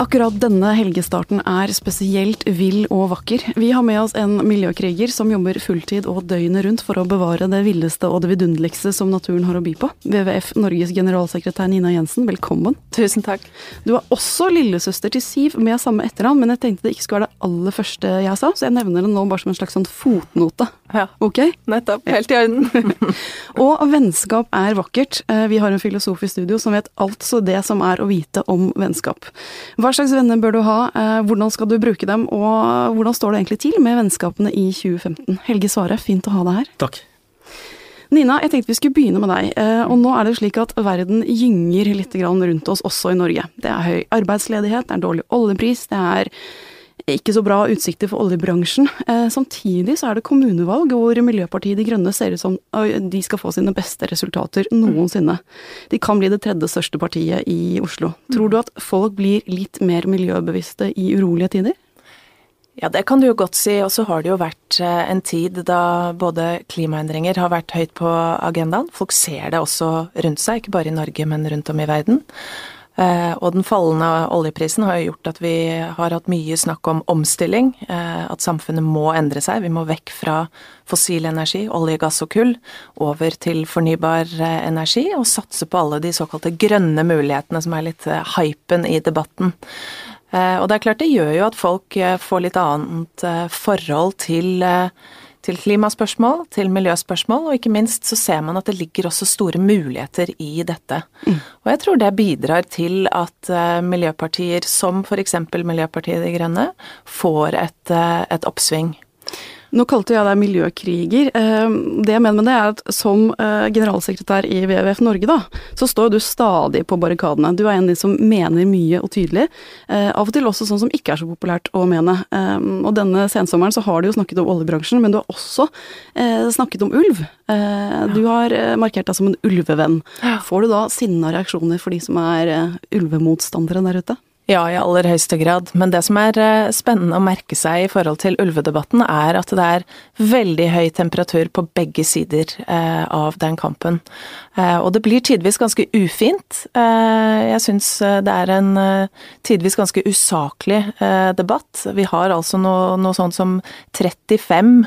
Akkurat denne helgestarten er spesielt vill og vakker. Vi har med oss en miljøkriger som jobber fulltid og døgnet rundt for å bevare det villeste og det vidunderligste som naturen har å by på. WWF Norges generalsekretær Nina Jensen, velkommen. Tusen takk. Du er også lillesøster til Siv med samme etternavn, men jeg tenkte det ikke skulle være det aller første jeg sa, så jeg nevner det nå bare som en slags sånn fotnote. Ja, Ok? nettopp. Helt i orden. Og vennskap er vakkert. Eh, Vi har en filosof i studio som vet altså det som er å vite om vennskap. Hva slags venner bør du ha, eh, hvordan skal du bruke dem, og hvordan står det egentlig til med vennskapene i 2015? Helge Svare, fint å ha deg her. Takk. Nina, jeg tenkte vi skulle begynne med deg. eh, Og nå er det slik at verden gynger litt rundt oss, også i Norge. Det er høy arbeidsledighet, det er dårlig oljepris, det er ikke så bra utsikter for oljebransjen. Eh, Samtidig så er det kommunevalg hvor Miljøpartiet De Grønne ser ut som de skal få sine beste resultater noensinne. De kan bli det tredje største partiet i Oslo. Tror du at folk blir litt mer miljøbevisste i urolige tider? Ja, det kan du jo godt si. Og så har det jo vært eh, en tid da både klimaendringer har vært høyt på agendaen. Folk ser det også rundt seg, ikke bare i Norge, men rundt om i verden. Eh, Og den fallende oljeprisen har jo gjort at vi har hatt mye snakk om omstilling. eh, At samfunnet må endre seg. Vi må vekk fra fossil energi, olje, gass og kull, over til fornybar eh, energi, og satse på alle de såkalte grønne mulighetene som er litt hypen i debatten. Og det er klart det gjør jo at folk får litt annet forhold til, til klimaspørsmål, til miljøspørsmål, og ikke minst så ser man at det ligger også store muligheter i dette. Og jeg tror det bidrar til at eh, miljøpartier som f.eks. Miljøpartiet De Grønne får et, eh, et oppsving. Nå kalte jeg deg miljøkriger. Eh, Det jeg mener med det, er at som eh, generalsekretær i WWF Norge, da, så står du stadig på barrikadene. Du er en av de som mener mye og tydelig. eh, Av og til også sånn som ikke er så populært å mene. Eh, Og denne sensommeren så har du jo snakket om oljebransjen, men du har også eh, snakket om ulv. Du har markert deg som en ulvevenn. Får du da sinna reaksjoner for de som er ulvemotstandere der ute? Ja, i aller høyeste grad. Men det som er eh, spennende å merke seg i forhold til ulvedebatten, er at det er veldig høy temperatur på begge sider eh, av den kampen. Eh, og det blir tidvis ganske ufint. Eh, jeg syns det er en eh, tidvis ganske usaklig eh, debatt. Vi har altså noe, noe sånt som 35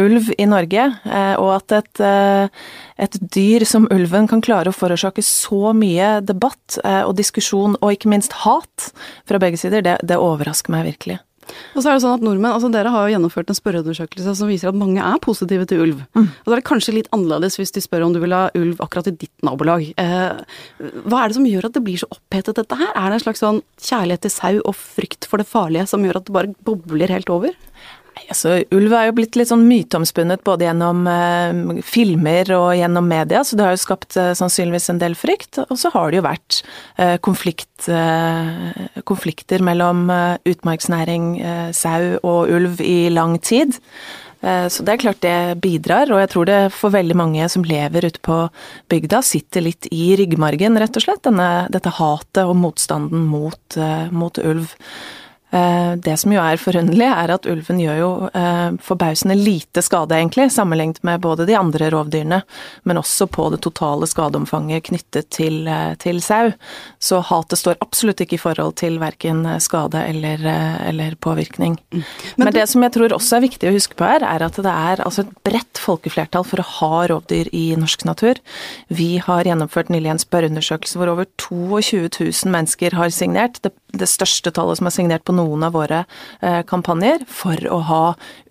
ulv i Norge, eh, og at et, eh, et dyr som ulven kan klare å forårsake så mye debatt eh, og diskusjon, og ikke minst hat fra begge sider, det, det overrasker meg virkelig. Og så er det sånn at nordmenn, altså Dere har jo gjennomført en spørreundersøkelse som viser at mange er positive til ulv. Og da er det kanskje litt annerledes hvis de spør om du vil ha ulv akkurat i ditt nabolag. Eh, hva er det som gjør at det blir så opphetet dette her? Er det en slags sånn kjærlighet til sau og frykt for det farlige som gjør at det bare bobler helt over? Altså, ulv er jo blitt litt sånn myteomspunnet både gjennom eh, filmer og gjennom media, så det har jo skapt eh, sannsynligvis en del frykt. Og så har det jo vært eh, konflikt, eh, konflikter mellom eh, utmarksnæring, eh, sau og ulv i lang tid. Så det er klart det bidrar, og jeg tror det for veldig mange som lever ute på bygda, sitter litt i ryggmargen, rett og slett, denne, dette hatet og motstanden mot, mot ulv. Eh, Det som jo er forunderlig, er at ulven gjør jo eh, forbausende lite skade, egentlig, sammenlignet med både de andre rovdyrene, men også på det totale skadeomfanget knyttet til, eh, til sau. Så hatet står absolutt ikke i forhold til verken skade eller, eller påvirkning. Men, det som jeg tror også er viktig å huske på her, er at det er altså et bredt folkeflertall for å ha rovdyr i norsk natur. Vi har gjennomført nylig en spørreundersøkelse hvor over 22 000 mennesker har signert, det, det største tallet som er signert på noen av våre eh, kampanjer, for å ha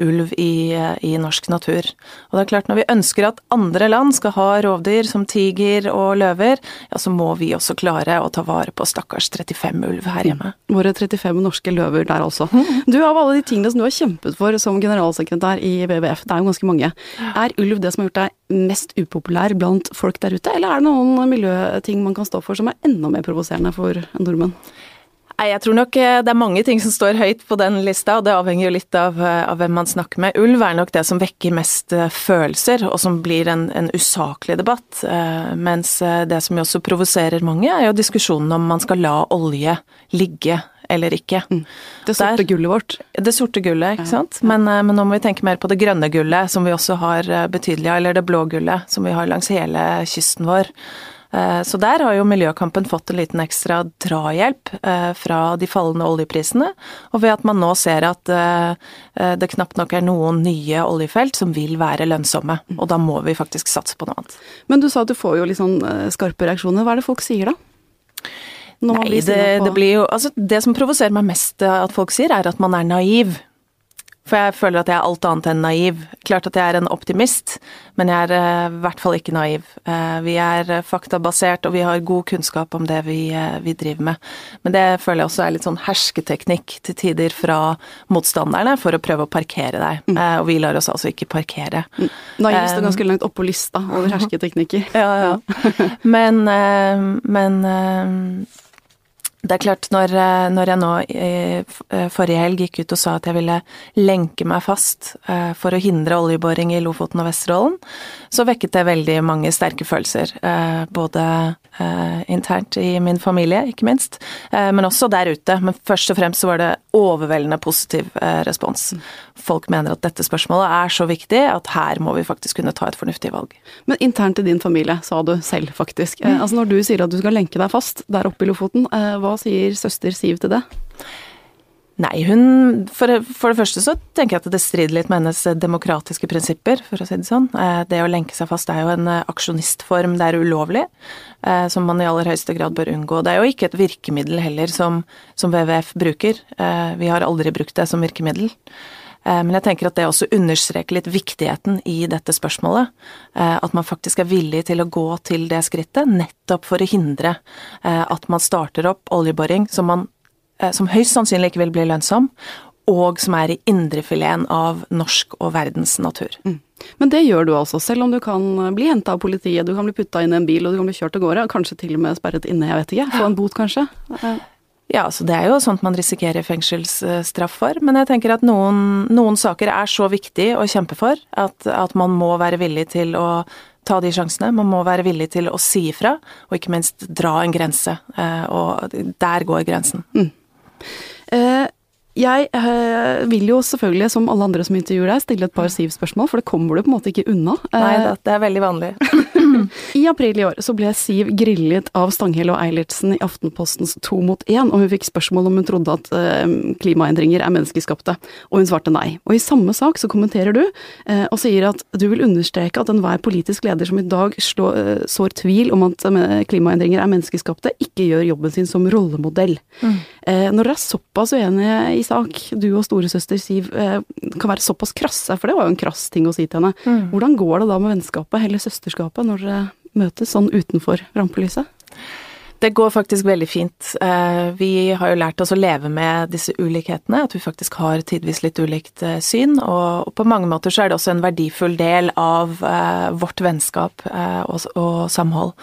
ulv i, eh, i norsk natur. Og det er klart, når vi ønsker at andre land skal ha rovdyr som tiger og løver, ja, så må vi også klare å ta vare på stakkars 35 ulv her hjemme. Våre 35 norske løver der altså. Du, Av alle de tingene som du har kjempet for som generalsekretær i WWF, det er jo ganske mange, er ulv det som har gjort deg mest upopulær blant folk der ute, eller er det noen miljøting man kan stå for som er enda mer provoserende for nordmenn? Nei, jeg tror nok eh, det er mange ting som står høyt på den lista, og det avhenger jo litt av, eh, av hvem man snakker med. Ulv er nok det som vekker mest eh, følelser, og som blir en, en usaklig debatt. Mens det som jo også provoserer mange, er jo diskusjonen om man skal la olje ligge eller ikke. Det sorte Der- gullet vårt. Det sorte gullet, ikke sant. Men, men nå må vi tenke mer på det grønne gullet, som vi også har betydelig av, eller det blå gullet, som vi har langs hele kysten vår. Eh, så der har jo miljøkampen fått en liten ekstra drahjelp eh, fra de fallende oljeprisene, og ved at man nå ser at det knapt nok er noen nye oljefelt som vil være lønnsomme. Og da må vi faktisk satse på noe annet. Men du sa at du får jo litt sånn skarpe reaksjoner. Hva er det folk sier da? Nei, det, det, blir jo Altså, det som provoserer meg mest at folk sier, er at man er naiv. For jeg føler at jeg er alt annet enn naiv. Klart at jeg er en optimist, men jeg er eh, i hvert fall ikke naiv. Eh, vi er eh, faktabasert, og vi har god kunnskap om det vi, vi, driver med. Men det føler jeg også er litt sånn hersketeknikk til tider fra motstanderne for å prøve å parkere deg. Mm. Og vi lar oss altså ikke parkere. Mm. Naiv står ganske langt oppå lista over hersketeknikker. ja, ja. Men, men det er klart, når, eh, når, jeg nå eh, forrige helg gikk ut og sa at jeg ville lenke meg fast eh, for å hindre oljeboring i Lofoten og Vesterålen, så vekket det veldig mange sterke følelser. Både internt i min familie, ikke minst, men også der ute. Men først og fremst så var det overveldende positiv respons. Folk mener at dette spørsmålet er så viktig at her må vi faktisk kunne ta et fornuftig valg. Men internt i din familie, sa du selv faktisk. Mm. Altså når du sier at du skal lenke deg fast der oppe i Lofoten, hva sier søster Siv til det? Nei, hun for, for, det første så tenker jeg at det strider litt med hennes demokratiske prinsipper, for å si det sånn. Eh, det å lenke seg fast er jo en eh, aksjonistform, det er ulovlig, eh, som man i aller høyeste grad bør unngå. Det er jo ikke et virkemiddel heller som, som WWF bruker. Vi har aldri brukt det som virkemiddel. Men jeg tenker at det også understreker litt viktigheten i dette spørsmålet. At man faktisk er villig til å gå til det skrittet, nettopp for å hindre at man starter opp oljeboring som, man, som høyst sannsynlig ikke vil bli lønnsom, og som er i indrefileten av norsk og verdens natur. Mm. Men det gjør du altså, selv om du kan bli henta av politiet, du kan bli putta inn i en bil og du kan bli kjørt av gårde, kanskje til og med sperret inne, jeg vet ikke. Få en bot, kanskje? Ja, så det er jo sånt man risikerer fengselsstraff for, men jeg tenker at noen, noen saker er så viktig å kjempe for at, at, man må være villig til å ta de sjansene. Man må være villig til å si ifra, og ikke minst dra en grense. Eh, og der går grensen. Mm. Eh, jeg øh, vil jo selvfølgelig, som alle andre som intervjuer deg, stille et par Siv-spørsmål, for det kommer du på en måte ikke unna. Nei, det, det er veldig vanlig. I april i år så ble Siv grillet av Stanghelle og Eilertsen i Aftenpostens To mot én, og hun fikk spørsmål om hun trodde at øh, klimaendringer er menneskeskapte, og hun svarte nei. Og i samme sak så kommenterer du øh, og sier at du vil understreke at enhver politisk leder som i dag slår, sår tvil om at klimaendringer er menneskeskapte, ikke gjør jobben sin som rollemodell. Mm. Når dere er såpass uenige i sak, du og storesøster Siv, eh, kan være såpass krasse, for det var jo en krass ting å si til henne. Mm. Hvordan går det da med vennskapet, eller søsterskapet, når dere møtes sånn utenfor rampelyset? Det går faktisk veldig fint. Eh, vi har jo lært oss å leve med disse ulikhetene, at vi faktisk har tidvis litt ulikt eh, syn. Og på mange måter så er det også en verdifull del av vårt vennskap og samhold.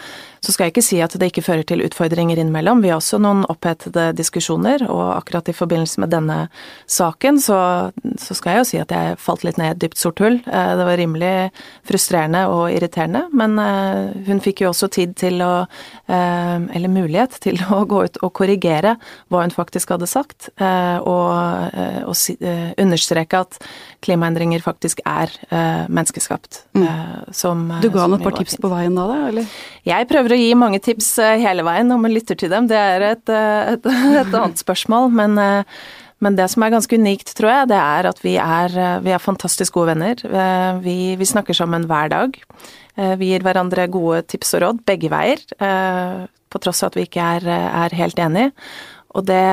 Så skal jeg ikke si at det ikke fører til utfordringer innimellom. Vi har også noen opphetede diskusjoner, og akkurat i forbindelse med denne saken så, så skal jeg jo si at jeg falt litt ned i et dypt sort hull. Eh, det var rimelig frustrerende og irriterende, men eh, hun fikk jo også tid til å eh, Eller mulighet til å gå ut og korrigere hva hun faktisk hadde sagt, og, og understreke at klimaendringer faktisk er menneskeskapt. Mm. Som, du ga henne et par tips på veien da, da, eller? Jeg prøver å gi mange tips eh, hele veien når man lytter til dem. Det er et, eh, et, et annet spørsmål. Men, eh, men, det som er ganske unikt, tror jeg, det er at vi er, vi er fantastisk gode venner. Vi, vi, snakker sammen hver dag. Vi gir hverandre gode tips og råd begge veier, på tross av at vi ikke er, er helt enige. Og det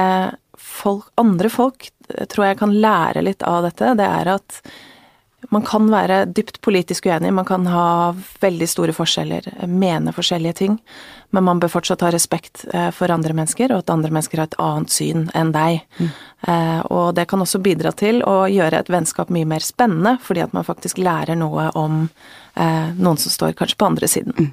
folk, andre folk tror jeg kan lære litt av dette, det er at man kan være dypt politisk uenig, man kan ha veldig store forskjeller, mene forskjellige ting, men man bør fortsatt ha respekt eh, for andre mennesker, og at andre mennesker har et annet syn enn deg. Mm. Eh, og det kan også bidra til å gjøre et vennskap mye mer spennende, fordi at man faktisk lærer noe om eh, noen som står kanskje på andre siden. Mm.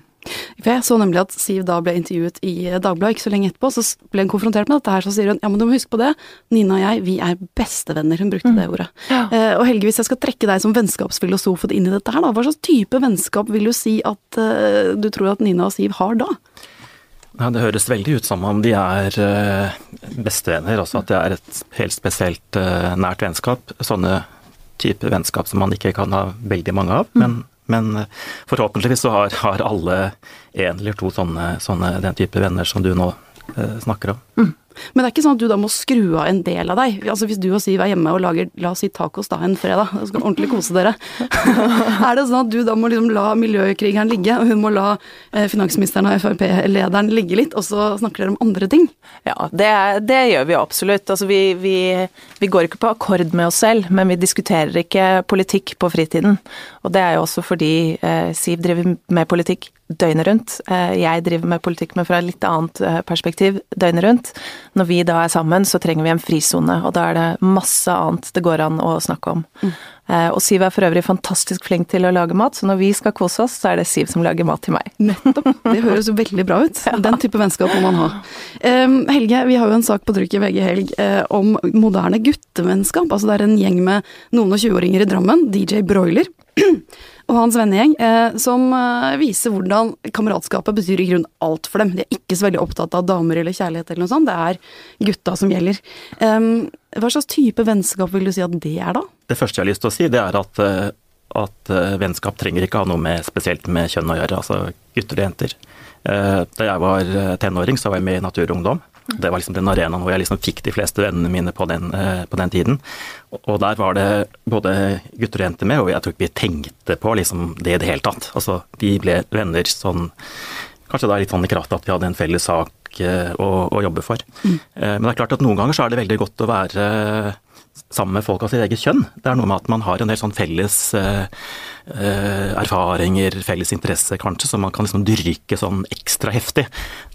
For Jeg så nemlig at Siv da ble intervjuet i Dagbladet ikke så lenge etterpå. Så ble hun konfrontert med dette her, så sier hun ja, men du må huske på det, Nina og jeg, vi er bestevenner. Hun brukte mm. det ordet. Ja. Eh, og Helge, hvis jeg skal trekke deg som vennskapsfilosof inn i dette her, da, hva slags type vennskap vil du si at eh, du tror at Nina og Siv har da? Ja, det høres veldig ut som om de er eh, bestevenner, altså at det er et helt spesielt uh, nært vennskap. Sånne type vennskap som man ikke kan ha veldig mange av, mm. men Men eh, forhåpentligvis så har, har alle en eller to sånne, sånne, den type venner som du nå eh, snakker om. Mm. Men det er ikke sånn at du da må skru av en del av deg. Altså Hvis du og Siv er hjemme og lager la oss si tacos da en fredag, og skal ordentlig kose dere, er det sånn at du da må liksom la miljøkrigeren ligge, og hun må la eh, finansministeren og Frp-lederen ligge litt, og så snakker dere om andre ting? Ja, det, det gjør vi absolutt. Altså vi, vi, vi, går ikke på akkord med oss selv, men vi diskuterer ikke politikk på fritiden. Og det er jo også fordi eh, Siv driver med politikk døgnet rundt. Eh, jeg driver med politikk, men fra et litt annet eh, perspektiv døgnet rundt. Når vi da er sammen, så trenger vi en frisone, og da er det masse annet det går an å snakke om. Mm. Og Siv er for øvrig fantastisk flink til å lage mat, så når vi skal kose oss, så er det Siv som lager mat til meg. Nettopp. Det høres jo veldig bra ut. Den type vennskap må man ha. Um, Helge, vi har jo en sak på trykk i VG Helg uh, om moderne guttevennskap. Altså det er en gjeng med noen og 20-åringer i Drammen, DJ Broiler og hans vennegjeng, eh, som eh, viser hvordan kameratskapet betyr i grunn alt for dem. De er ikke så veldig opptatt av damer eller kjærlighet eller noe sånt, det er gutta som gjelder. Um, hva slags type vennskap vil du si at det er, da? Det første jeg har lyst til å si, det er at, eh, at uh, vennskap trenger ikke ha noe med, spesielt med kjønn å gjøre, altså gutter og jenter. Da jeg var tenåring, så var jeg med i Natur og Ungdom. Det var liksom den arenaen hvor jeg liksom fikk de fleste vennene mine på den, eh, på den tiden. Og der var det både gutter og jenter med, og jeg tror ikke vi tenkte på liksom det i det hele tatt. Altså, vi ble venner sånn Kanskje da litt sånn i kraft at vi hadde en felles sak eh, å, å jobbe for. Mm. Eh, men det er klart at noen ganger så er det veldig godt å være sammen med folk av sitt eget kjønn. Det er noe med at man har en del sånn felles uh, uh, erfaringer, felles interesse kanskje, som man kan liksom dyrke sånn ekstra heftig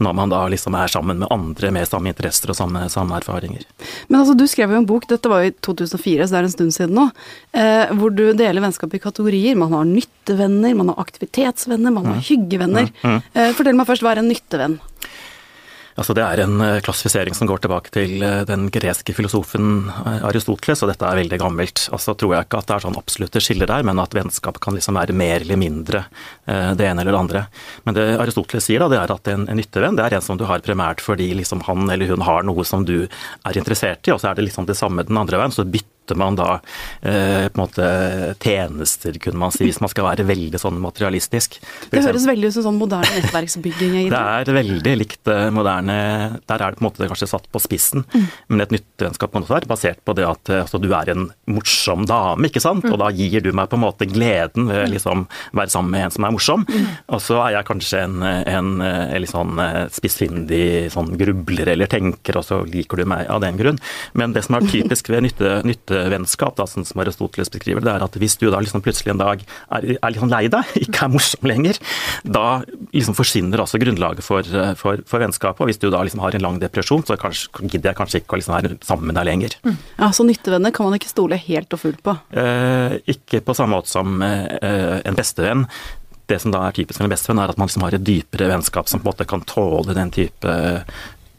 når man da liksom er sammen med andre med samme interesser og samme, samme erfaringer. Men altså, du skrev jo en bok, dette var i 2004, så det er en stund siden nå, uh, hvor du deler vennskap i kategorier. Man har nyttevenner, man har aktivitetsvenner, man har mm. hyggevenner. Mm. Mm. fortell meg først, hva er en nyttevenn? Altså det er en eh, klassifisering som går tilbake til eh, den greske filosofen eh, Aristoteles, og dette er veldig gammelt. Altså tror jeg ikke at det er sånn absolutte skiller der, men at vennskap kan liksom være mer eller mindre det ene eller det andre. Men det Aristoteles sier, da, det er at en, en nyttevenn det er en som du har primært fordi liksom han eller hun har noe som du er interessert i, og så er det liksom det samme den andre veien. Så bytter kjøpte man da eh, på en måte tjenester, kunne man si, hvis man skal være veldig sånn materialistisk. det høres veldig ut som sånn moderne nettverksbygging. Det er veldig likt eh, moderne Der er det på en måte kanskje satt på spissen, mm. men et nyttevennskap kan også være basert på det at altså, du er en morsom dame, ikke sant, mm. og da gir du meg på en måte gleden ved liksom være sammen med en som er morsom, mm. og så er jeg kanskje en, en, en litt sånn eh, spissfindig sånn grubler eller tenker, og så liker du meg av den grunn. Men det som er typisk ved nytte, nytte vennskap, da, sånn som Aristoteles beskriver det, er at hvis du da liksom plutselig en dag er, er sånn lei deg, ikke er morsom lenger, da liksom forsvinner altså grunnlaget for, for, for vennskapet. Og hvis du da liksom har en lang depresjon, så kanskje, gidder jeg kanskje ikke å liksom være sammen med deg lenger. Mm. Ja, Så nyttevenner kan man ikke stole helt og fullt på? Eh, ikke på samme måte som eh, en bestevenn det som da er typisk med en bestevenn, er at man liksom har et dypere vennskap som på en måte kan tåle den type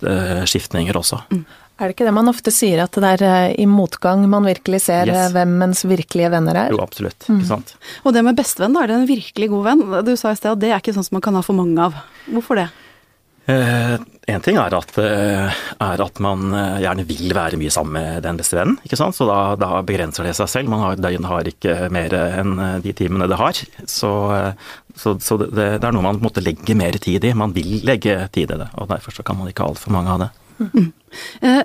uh, skiftninger også. Mm. Er det ikke det man ofte sier, at det er eh, i motgang man virkelig ser yes. Eh, hvem ens virkelige venner er? Jo, absolutt. Mm. Ikke sant. Og det med bestevenn, da er det en virkelig god venn? Du sa i sted at det er ikke sånn som man kan ha for mange av. Hvorfor det? Eh, en ting er at, eh, er at, man gjerne vil være mye sammen med den beste vennen, ikke sant? så da, da begrenser det seg selv. Man har, Døgnet har ikke mer enn de timene det har. Så, så, så det, det, er noe man måtte legge mer tid i. Man vil legge tid i det, og derfor så kan man ikke ha altfor mange av det. Mm.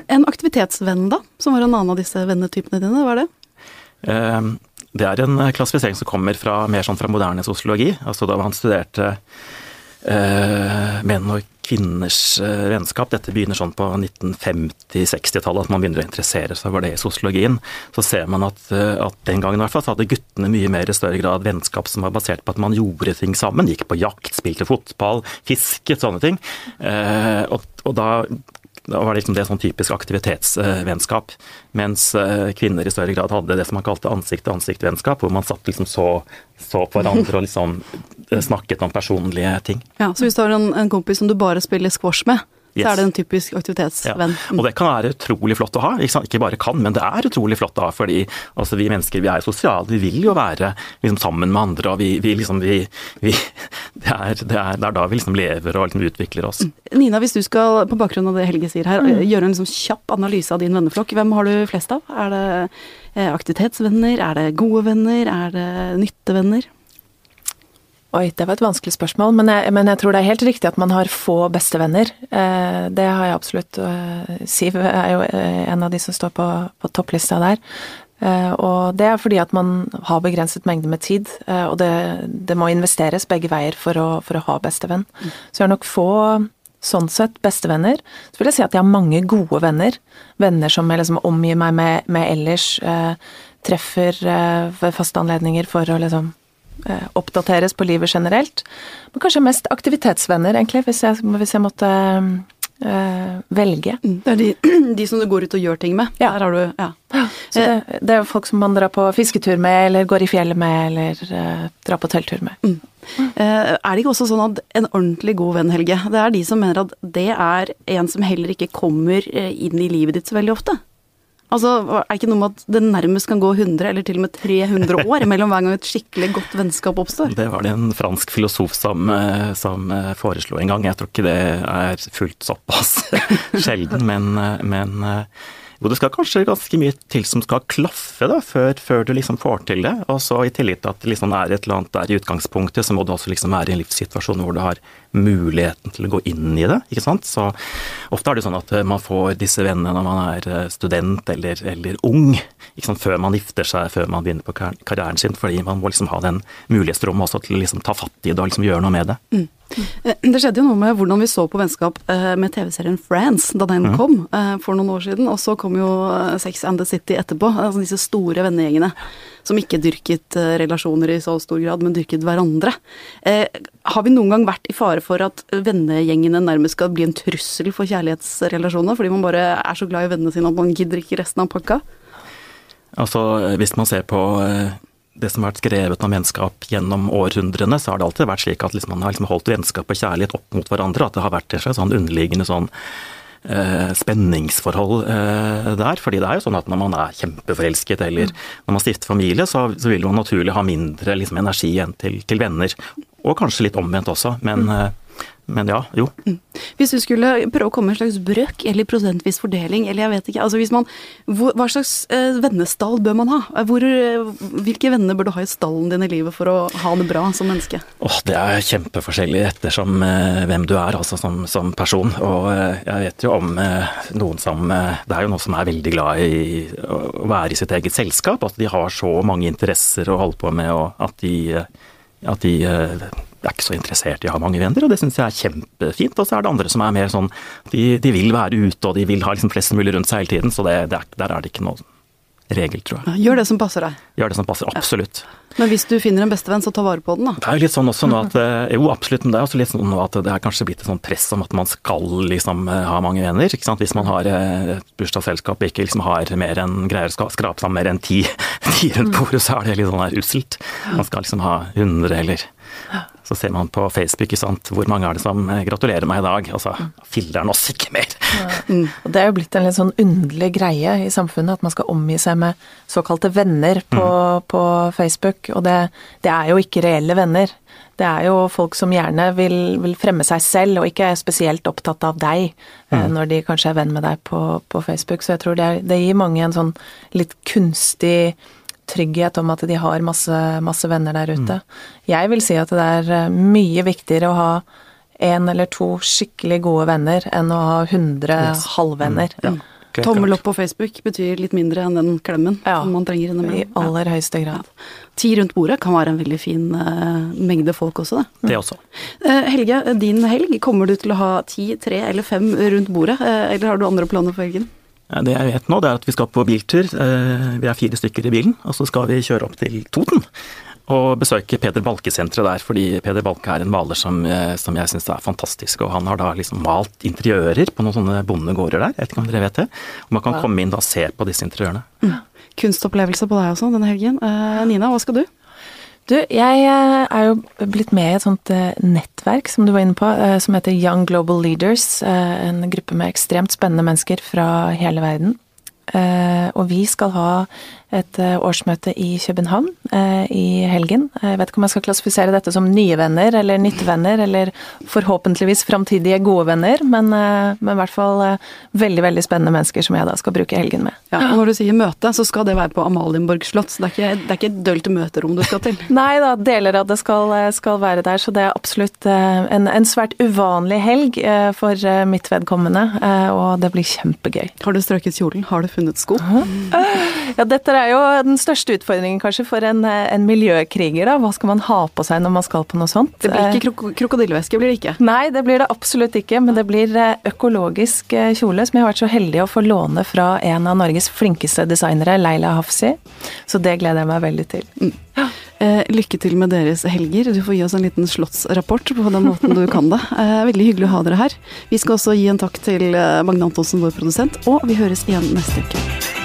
En aktivitetsvenn, da, som var en annen av disse vennetypene dine, hva er det? Eh, det er en klassifisering som kommer fra, mer sånn fra moderne sosiologi. Altså da han studerte eh, menn og kvinners eh, vennskap. Dette begynner sånn på 1950-60-tallet, at man begynner å interessere seg for det i sosiologien. Så ser man at, at den gangen i hvert fall, så hadde guttene mye mer i større grad vennskap som var basert på at man gjorde ting sammen. Gikk på jakt, spilte fotball, fisket, sånne ting. og, og da da var liksom det sånn typisk aktivitetsvennskap. Mens eh, kvinner i større grad hadde det som man kalte ansikt-til-ansikt-vennskap, hvor man satt liksom så, så på hverandre og liksom eh, snakket om personlige ting. Ja, Så hvis du har en, en kompis som du bare spiller squash med, Yes. Så er det en typisk aktivitetsvenn. Ja. Og det kan være utrolig flott å ha. Ikke, ikke, bare kan, men det er utrolig flott å ha. Fordi altså, vi mennesker vi er sosiale. Vi vil jo være liksom, sammen med andre. og vi, vi, liksom, vi, vi det, er, det, er, det, er, da vi liksom lever og liksom, utvikler oss. Nina, hvis du skal på bakgrunn av det Helge sier her, mm. gjøre en liksom, kjapp analyse av din venneflokk. Hvem har du flest av? Er det eh, aktivitetsvenner? Er det gode venner? Er det nyttevenner? Oi, det var et vanskelig spørsmål, men jeg, men jeg, tror det er helt riktig at man har få bestevenner. Eh, det har jeg absolutt. Eh, Siv er jo eh, en av de som står på, på topplista der. Eh, og det er fordi at man har begrenset mengde med tid, eh, og det, det, må investeres begge veier for å, for å ha bestevenn. Mm. Så jeg har nok få sånn sett bestevenner. Så vil jeg si at jeg har mange gode venner. Venner som jeg liksom omgir meg med, med ellers. Eh, treffer ved faste anledninger for å liksom oppdateres på livet generelt. Men kanskje mest aktivitetsvenner, egentlig, hvis jeg, hvis jeg måtte øh, velge. Mm. Det er de, de, som du går ut og gjør ting med. Ja. Der har du, ja. Så det, det, er folk som man drar på fisketur med, eller går i fjellet med, eller øh, drar på telttur med. Mm. Mm. er det ikke også sånn at en ordentlig god venn, Helge, det er de som mener at det er en som heller ikke kommer inn i livet ditt så veldig ofte? Altså, er det ikke noe med at det nærmest kan gå 100 eller til og med 300 år mellom hver gang et skikkelig godt vennskap oppstår? Det var det en fransk filosof som, eh, som eh, foreslo en gang. Jeg tror ikke det er fullt såpass sjelden, men, eh, men jo, det skal kanskje ganske mye til som skal klaffe da, før, før du liksom får til det. Og så i tillit til at det liksom er et eller annet der i utgangspunktet, så må du også liksom være i en livssituasjon hvor du har muligheten til å gå inn i det. ikke sant? Så ofte er det sånn at man får disse vennene når man er eh, student eller, eller ung, ikke sant? før man gifter seg, før man begynner på karrieren sin, fordi man må liksom ha den mulighetsrommet også til å liksom ta fatt i det og liksom gjøre noe med det. Mm. Eh, det skjedde jo noe med hvordan vi så på vennskap eh, med TV-serien Friends da den kom eh, for noen år siden. Og så kom jo Sex and the City etterpå. Altså disse store vennegjengene som ikke dyrket relasjoner i så stor grad, men dyrket hverandre. Har vi noen gang vært i fare for at vennegjengene nærmest skal bli en trussel for kjærlighetsrelasjoner, fordi man bare er så glad i vennene sine at man gidder ikke resten av pakka? Altså, hvis man ser på det som har vært skrevet om vennskap gjennom århundrene, så har det alltid vært slik at liksom man har liksom holdt vennskap og kjærlighet opp mot hverandre. At det har vært et slags sånn underliggende sånn eh, spenningsforhold eh, der. fordi det er jo sånn at når man er kjempeforelsket eller når man stifter familie, så, så vil man naturlig ha mindre liksom, energi igjen til, til, venner. Og kanskje litt omvendt også. men eh, men ja, jo. Mm. Hvis du skulle prøve å komme med en slags brøk eller prosentvis fordeling, eller jeg vet ikke altså hvis man, Hva slags eh, vennestall bør man ha? Hvor, hvilke venner bør du ha i stallen din i livet for å ha det bra som menneske? Oh, det er kjempeforskjellig ettersom eh, hvem du er, altså som, som person. Og eh, jeg vet jo om eh, noen som eh, Det er jo noen som er veldig glad i å være i sitt eget selskap. At de har så mange interesser å holde på med, og at de, eh, at de er ikke så interessert i å ha mange venner, og det syns jeg er kjempefint. Og så er det andre som er mer sånn de, de vil være ute og de vil ha liksom flest mulig rundt seg hele tiden, så det, det er, der er det ikke noe regel, tror jeg. Gjør det som passer deg. Gjør det som passer, absolutt. Ja. Men hvis du finner en bestevenn, så ta vare på den, da. Det er jo litt sånn også nå at eh, Jo, absolutt, men det er også litt sånn nå at det er kanskje blitt et sånn press om at man skal liksom eh, ha mange venner. ikke sant? Hvis man har eh, et bursdagsselskap og ikke liksom har mer enn greier å skrape sammen mer enn ti, ti rundt bordet, så er det litt sånn her usselt. Man skal liksom ha 100 eller så ser man på Facebook hvor mange er det som eh, gratulerer meg i dag. Altså, filler'n oss ikke mer. Mm. Og det er jo blitt en litt sånn underlig greie i samfunnet at man skal omgi seg med såkalte venner på, mm. på Facebook. Og det, det, er jo ikke reelle venner. Det er jo folk som gjerne vil, vil fremme seg selv, og ikke er spesielt opptatt av deg eh, mm. når de kanskje er venn med deg på, på Facebook. Så jeg tror det, er, det gir mange en sånn litt kunstig trygghet om at de har masse, masse venner der ute. Mm. Jeg vil si at det er eh, mye viktigere å ha én eller to skikkelig gode venner enn å ha 100 yes. halvvenner. Mm. Ja. Tommel opp på Facebook betyr litt mindre enn den klemmen ja, som man trenger innimellom. I aller ja. høyeste grad. Ja. Ti rundt bordet kan være en veldig fin uh, mengde folk også, det. Det også. Uh, Helge, din helg, kommer du til å ha ti, tre eller fem rundt bordet, uh, eller har du andre planer for helgen? Det jeg vet nå, det er at vi skal på biltur. Eh, vi er fire stykker i bilen, og så skal vi kjøre opp til Toten. Og besøke Peder Balke-senteret der, fordi Peder Balke er en maler som, eh, som jeg syns er fantastisk. Og han har da liksom malt interiører på noen sånne bondegårder der, jeg vet ikke om dere vet det. Og man kan ja. komme inn og se på disse interiørene. Mm. Kunstopplevelse på deg også denne helgen. Nina, hva skal du? Du, jeg eh, er jo blitt med i et sånt eh, nettverk som du var inne på, eh, som heter Young Global Leaders. En gruppe med ekstremt spennende mennesker fra hele verden. Og vi skal ha et eh, årsmøte i København eh, i helgen. Jeg vet ikke om jeg skal klassifisere dette som nye venner eller nyttevenner, eller forhåpentligvis framtidige gode venner, men, eh, men, i hvert fall eh, veldig veldig spennende mennesker som jeg da skal bruke helgen med. Ja, og Når du sier møte, så skal det være på Amalienborg slott, så det er ikke, det er ikke et dølt møterom du skal til? Nei da, deler av det skal, skal være der, så det er absolutt eh, en, en svært uvanlig helg eh, for mitt vedkommende, og det blir kjempegøy. Har du strøket kjolen? Har du funnet sko? Ja, dette er jo den største utfordringen kanskje for en, en, miljøkriger, da. Hva skal man ha på seg når man skal på noe sånt? Det blir ikke krok krokodillevæske, blir det ikke? Nei, det blir det absolutt ikke. Men det blir eh, økologisk eh, kjole, som jeg har vært så heldig å få låne fra en av Norges flinkeste designere, Leila Hafsi. Så det gleder jeg meg veldig til. Mm. Eh, lykke til med deres helger. Du får gi oss en liten slottsrapport på den måten du kan det. Eh, veldig hyggelig å ha dere her. Vi skal også gi en takk til Magne Antonsen, vår produsent, og vi høres igjen neste uke.